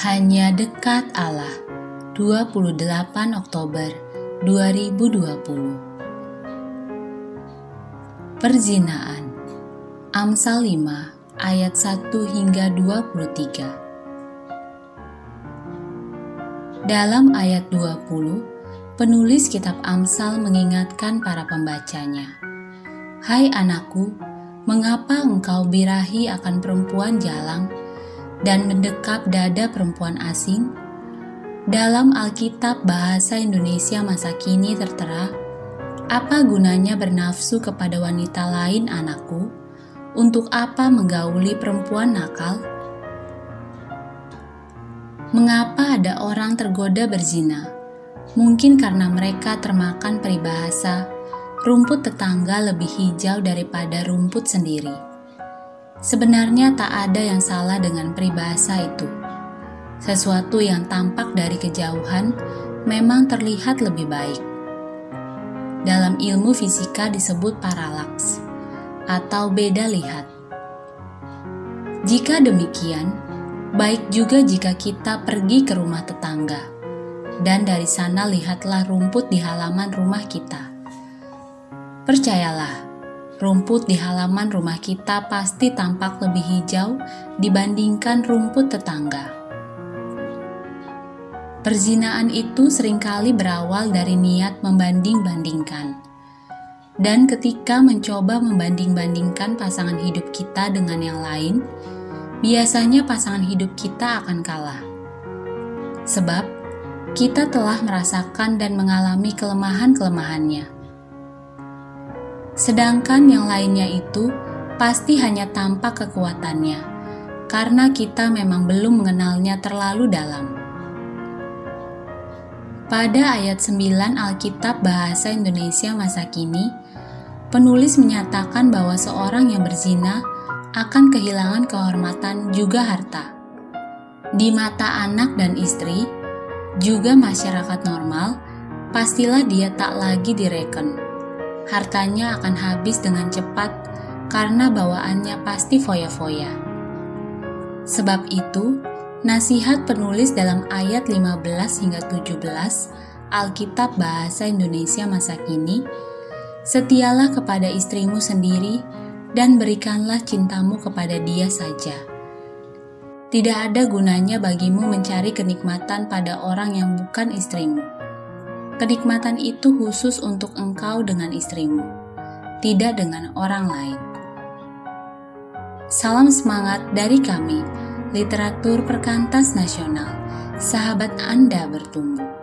Hanya dekat Allah. 28 Oktober 2020 Perzinaan. Amsal 5 ayat 1 hingga 23 Dalam ayat 20 penulis kitab Amsal mengingatkan para pembacanya. Hai anakku, mengapa engkau birahi akan perempuan jalang dan mendekap dada perempuan asing? Dalam Alkitab Bahasa Indonesia masa kini tertera, apa gunanya bernafsu kepada wanita lain anakku? Untuk apa menggauli perempuan nakal? Mengapa ada orang tergoda berzina? Mungkin karena mereka termakan peribahasa, rumput tetangga lebih hijau daripada rumput sendiri. Sebenarnya tak ada yang salah dengan peribahasa itu. Sesuatu yang tampak dari kejauhan memang terlihat lebih baik. Dalam ilmu fisika disebut paralaks atau beda lihat. Jika demikian, baik juga jika kita pergi ke rumah tetangga dan dari sana lihatlah rumput di halaman rumah kita. Percayalah, rumput di halaman rumah kita pasti tampak lebih hijau dibandingkan rumput tetangga. Perzinaan itu sering kali berawal dari niat membanding-bandingkan. Dan ketika mencoba membanding-bandingkan pasangan hidup kita dengan yang lain, biasanya pasangan hidup kita akan kalah. Sebab kita telah merasakan dan mengalami kelemahan-kelemahannya sedangkan yang lainnya itu pasti hanya tampak kekuatannya, karena kita memang belum mengenalnya terlalu dalam. Pada ayat 9 Alkitab Bahasa Indonesia masa kini, penulis menyatakan bahwa seorang yang berzina akan kehilangan kehormatan juga harta. Di mata anak dan istri, juga masyarakat normal, pastilah dia tak lagi direken hartanya akan habis dengan cepat karena bawaannya pasti foya-foya. Sebab itu, nasihat penulis dalam ayat 15 hingga 17 Alkitab Bahasa Indonesia masa kini, setialah kepada istrimu sendiri dan berikanlah cintamu kepada dia saja. Tidak ada gunanya bagimu mencari kenikmatan pada orang yang bukan istrimu Kenikmatan itu khusus untuk engkau dengan istrimu, tidak dengan orang lain. Salam semangat dari kami, Literatur Perkantas Nasional. Sahabat Anda bertumbuh.